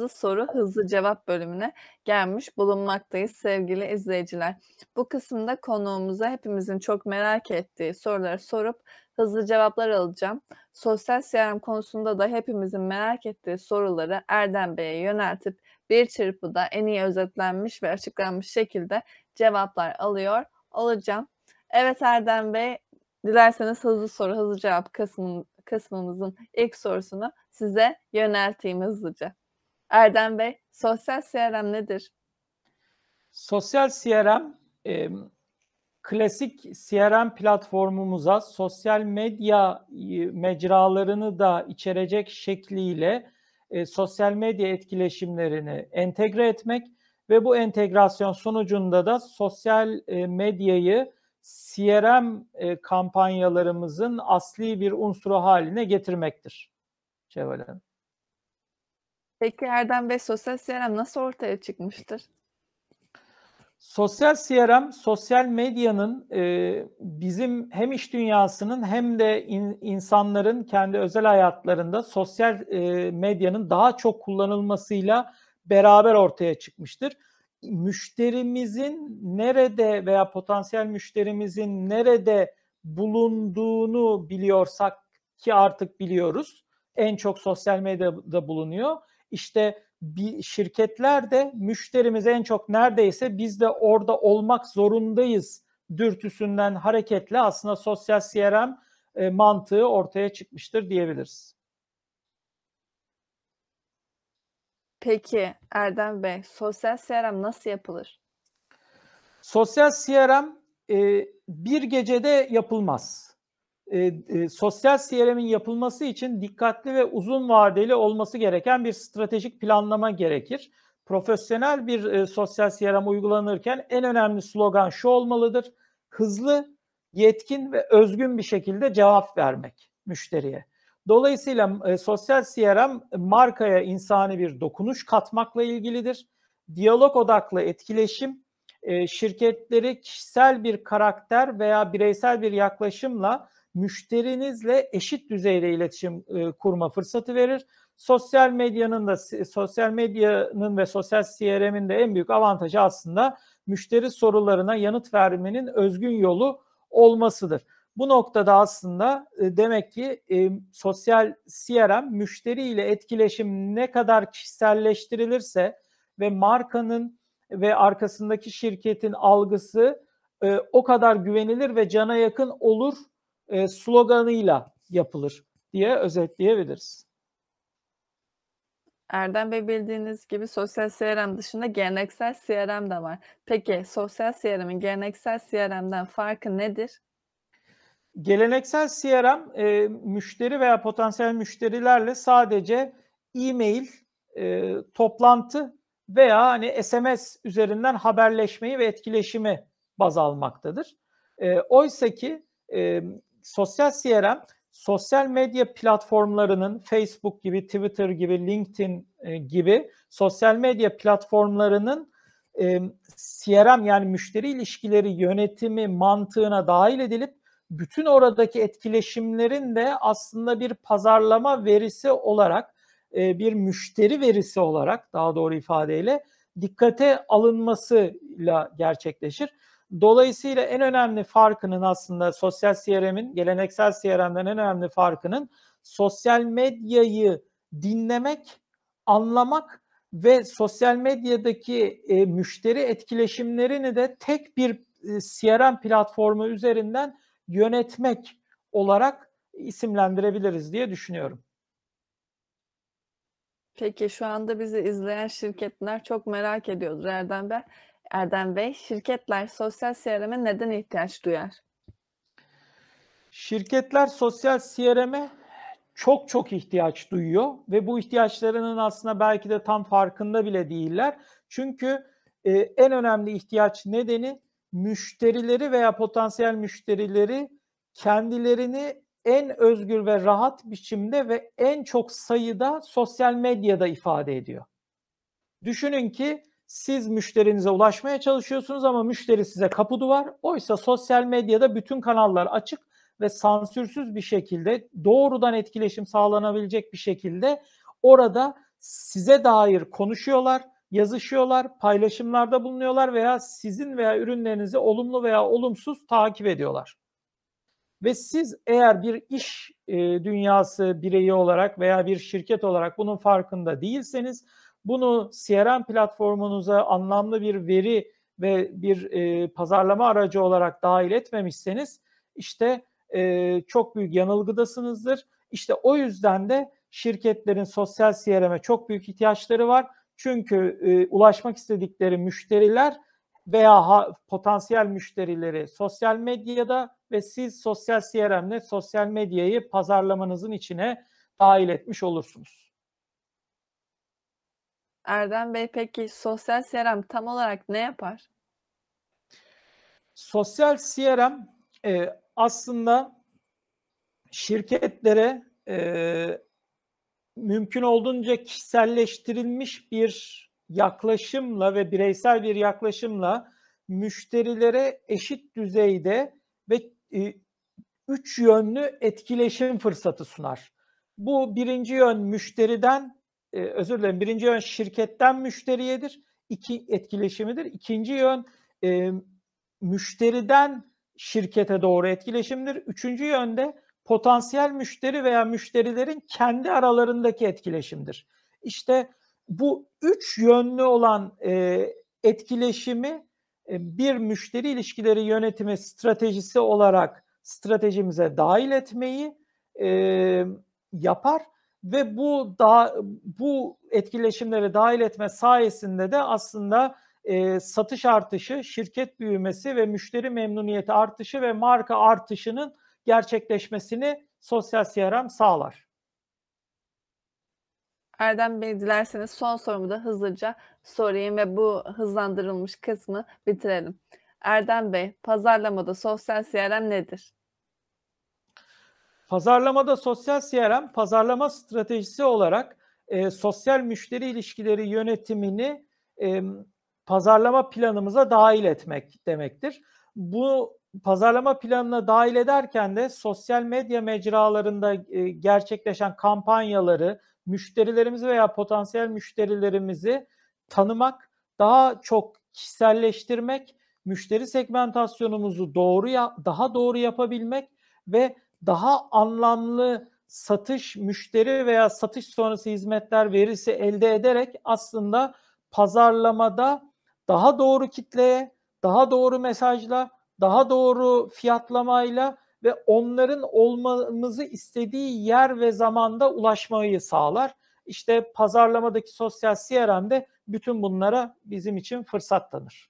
Hızlı Soru Hızlı Cevap bölümüne gelmiş bulunmaktayız sevgili izleyiciler. Bu kısımda konuğumuza hepimizin çok merak ettiği soruları sorup hızlı cevaplar alacağım. Sosyal CRM konusunda da hepimizin merak ettiği soruları Erdem Bey'e yöneltip bir çırpıda en iyi özetlenmiş ve açıklanmış şekilde cevaplar alıyor olacağım. Evet Erdem Bey, dilerseniz hızlı soru hızlı cevap kısmın, kısmımızın ilk sorusunu size yönelteyim hızlıca. Erdem Bey, sosyal CRM nedir? Sosyal CRM e, klasik CRM platformumuza sosyal medya mecralarını da içerecek şekliyle e, sosyal medya etkileşimlerini entegre etmek ve bu entegrasyon sonucunda da sosyal e, medyayı CRM e, kampanyalarımızın asli bir unsuru haline getirmektir. Şevval Hanım. Peki Erdem Bey sosyal CRM nasıl ortaya çıkmıştır? Sosyal CRM, sosyal medyanın e, bizim hem iş dünyasının hem de in, insanların kendi özel hayatlarında sosyal e, medyanın daha çok kullanılmasıyla beraber ortaya çıkmıştır. Müşterimizin nerede veya potansiyel müşterimizin nerede bulunduğunu biliyorsak ki artık biliyoruz. En çok sosyal medyada bulunuyor. İşte bir şirketler de müşterimiz en çok neredeyse biz de orada olmak zorundayız dürtüsünden hareketle aslında sosyal CRM e, mantığı ortaya çıkmıştır diyebiliriz. Peki Erdem Bey, sosyal CRM nasıl yapılır? Sosyal CRM e, bir gecede yapılmaz e, e, sosyal CRM'in yapılması için dikkatli ve uzun vadeli olması gereken bir stratejik planlama gerekir. Profesyonel bir e, sosyal CRM uygulanırken en önemli slogan şu olmalıdır. Hızlı, yetkin ve özgün bir şekilde cevap vermek müşteriye. Dolayısıyla e, sosyal CRM markaya insani bir dokunuş katmakla ilgilidir. Diyalog odaklı etkileşim, e, şirketleri kişisel bir karakter veya bireysel bir yaklaşımla müşterinizle eşit düzeyde iletişim e, kurma fırsatı verir. Sosyal medyanın da sosyal medyanın ve sosyal CRM'in de en büyük avantajı aslında müşteri sorularına yanıt vermenin özgün yolu olmasıdır. Bu noktada aslında e, demek ki e, sosyal CRM müşteri ile etkileşim ne kadar kişiselleştirilirse ve markanın ve arkasındaki şirketin algısı e, o kadar güvenilir ve cana yakın olur e, sloganıyla yapılır diye özetleyebiliriz. Erdem Bey bildiğiniz gibi sosyal CRM dışında geleneksel CRM de var. Peki sosyal CRM'in geleneksel CRM'den farkı nedir? Geleneksel CRM e, müşteri veya potansiyel müşterilerle sadece e-mail, e, toplantı veya hani SMS üzerinden haberleşmeyi ve etkileşimi baz almaktadır. E, Oysa ki e, sosyal CRM sosyal medya platformlarının Facebook gibi, Twitter gibi, LinkedIn e, gibi sosyal medya platformlarının e, CRM yani müşteri ilişkileri yönetimi mantığına dahil edilip bütün oradaki etkileşimlerin de aslında bir pazarlama verisi olarak, e, bir müşteri verisi olarak daha doğru ifadeyle dikkate alınmasıyla gerçekleşir. Dolayısıyla en önemli farkının aslında sosyal CRM'in geleneksel CRM'den en önemli farkının sosyal medyayı dinlemek, anlamak ve sosyal medyadaki e, müşteri etkileşimlerini de tek bir e, CRM platformu üzerinden yönetmek olarak isimlendirebiliriz diye düşünüyorum. Peki şu anda bizi izleyen şirketler çok merak ediyordur Erdem Bey. Erdem Bey, şirketler sosyal CRM'e neden ihtiyaç duyar? Şirketler sosyal CRM'e çok çok ihtiyaç duyuyor ve bu ihtiyaçlarının aslında belki de tam farkında bile değiller. Çünkü e, en önemli ihtiyaç nedeni müşterileri veya potansiyel müşterileri kendilerini en özgür ve rahat biçimde ve en çok sayıda sosyal medyada ifade ediyor. Düşünün ki siz müşterinize ulaşmaya çalışıyorsunuz ama müşteri size kapı duvar. Oysa sosyal medyada bütün kanallar açık ve sansürsüz bir şekilde doğrudan etkileşim sağlanabilecek bir şekilde orada size dair konuşuyorlar, yazışıyorlar, paylaşımlarda bulunuyorlar veya sizin veya ürünlerinizi olumlu veya olumsuz takip ediyorlar. Ve siz eğer bir iş e, dünyası bireyi olarak veya bir şirket olarak bunun farkında değilseniz bunu CRM platformunuza anlamlı bir veri ve bir e, pazarlama aracı olarak dahil etmemişseniz işte e, çok büyük yanılgıdasınızdır. İşte o yüzden de şirketlerin sosyal CRM'e çok büyük ihtiyaçları var. Çünkü e, ulaşmak istedikleri müşteriler veya ha, potansiyel müşterileri sosyal medyada ve siz sosyal CRM'le sosyal medyayı pazarlamanızın içine dahil etmiş olursunuz. Erdem Bey peki sosyal CRM tam olarak ne yapar? Sosyal CRM e, aslında şirketlere e, mümkün olduğunca kişiselleştirilmiş bir yaklaşımla ve bireysel bir yaklaşımla müşterilere eşit düzeyde ve e, üç yönlü etkileşim fırsatı sunar. Bu birinci yön müşteriden, e, özür dilerim, birinci yön şirketten müşteriyedir, iki etkileşimidir. İkinci yön e, müşteriden şirkete doğru etkileşimdir. Üçüncü yönde potansiyel müşteri veya müşterilerin kendi aralarındaki etkileşimdir. İşte bu üç yönlü olan e, etkileşimi e, bir müşteri ilişkileri yönetimi stratejisi olarak stratejimize dahil etmeyi e, yapar ve bu da bu etkileşimleri dahil etme sayesinde de aslında e, satış artışı, şirket büyümesi ve müşteri memnuniyeti artışı ve marka artışının gerçekleşmesini sosyal CRM sağlar. Erdem Bey dilerseniz son sorumu da hızlıca sorayım ve bu hızlandırılmış kısmı bitirelim. Erdem Bey, pazarlamada sosyal CRM nedir? Pazarlamada sosyal CRM, pazarlama stratejisi olarak e, sosyal müşteri ilişkileri yönetimini e, pazarlama planımıza dahil etmek demektir. Bu pazarlama planına dahil ederken de sosyal medya mecralarında e, gerçekleşen kampanyaları, müşterilerimizi veya potansiyel müşterilerimizi tanımak, daha çok kişiselleştirmek, müşteri segmentasyonumuzu doğru ya, daha doğru yapabilmek ve daha anlamlı satış, müşteri veya satış sonrası hizmetler verisi elde ederek aslında pazarlamada daha doğru kitleye, daha doğru mesajla, daha doğru fiyatlamayla ve onların olmamızı istediği yer ve zamanda ulaşmayı sağlar. İşte pazarlamadaki sosyal CRM'de bütün bunlara bizim için fırsat tanır.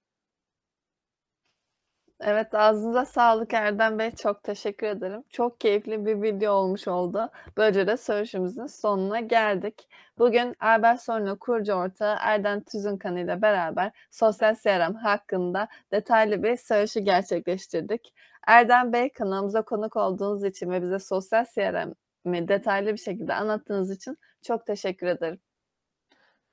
Evet, ağzınıza sağlık Erdem Bey. Çok teşekkür ederim. Çok keyifli bir video olmuş oldu. Böylece de söyleşimizin sonuna geldik. Bugün Erber Sorno kurucu ortağı Erdem Tüzünkan ile beraber sosyal CRM hakkında detaylı bir söyleşi gerçekleştirdik. Erdem Bey kanalımıza konuk olduğunuz için ve bize sosyal CRM'i detaylı bir şekilde anlattığınız için çok teşekkür ederim.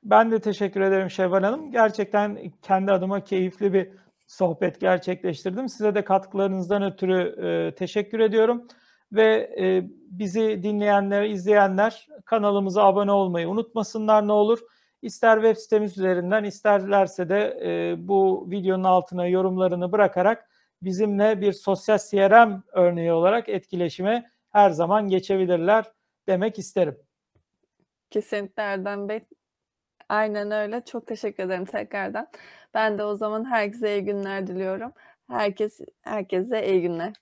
Ben de teşekkür ederim Şevval Hanım. Gerçekten kendi adıma keyifli bir sohbet gerçekleştirdim. Size de katkılarınızdan ötürü e, teşekkür ediyorum. Ve e, bizi dinleyenler, izleyenler kanalımıza abone olmayı unutmasınlar ne olur. İster web sitemiz üzerinden isterlerse de e, bu videonun altına yorumlarını bırakarak bizimle bir sosyal CRM örneği olarak etkileşime her zaman geçebilirler demek isterim. Kesinlikle Erdem Bey. Aynen öyle. Çok teşekkür ederim tekrardan. Ben de o zaman herkese iyi günler diliyorum. Herkes herkese iyi günler.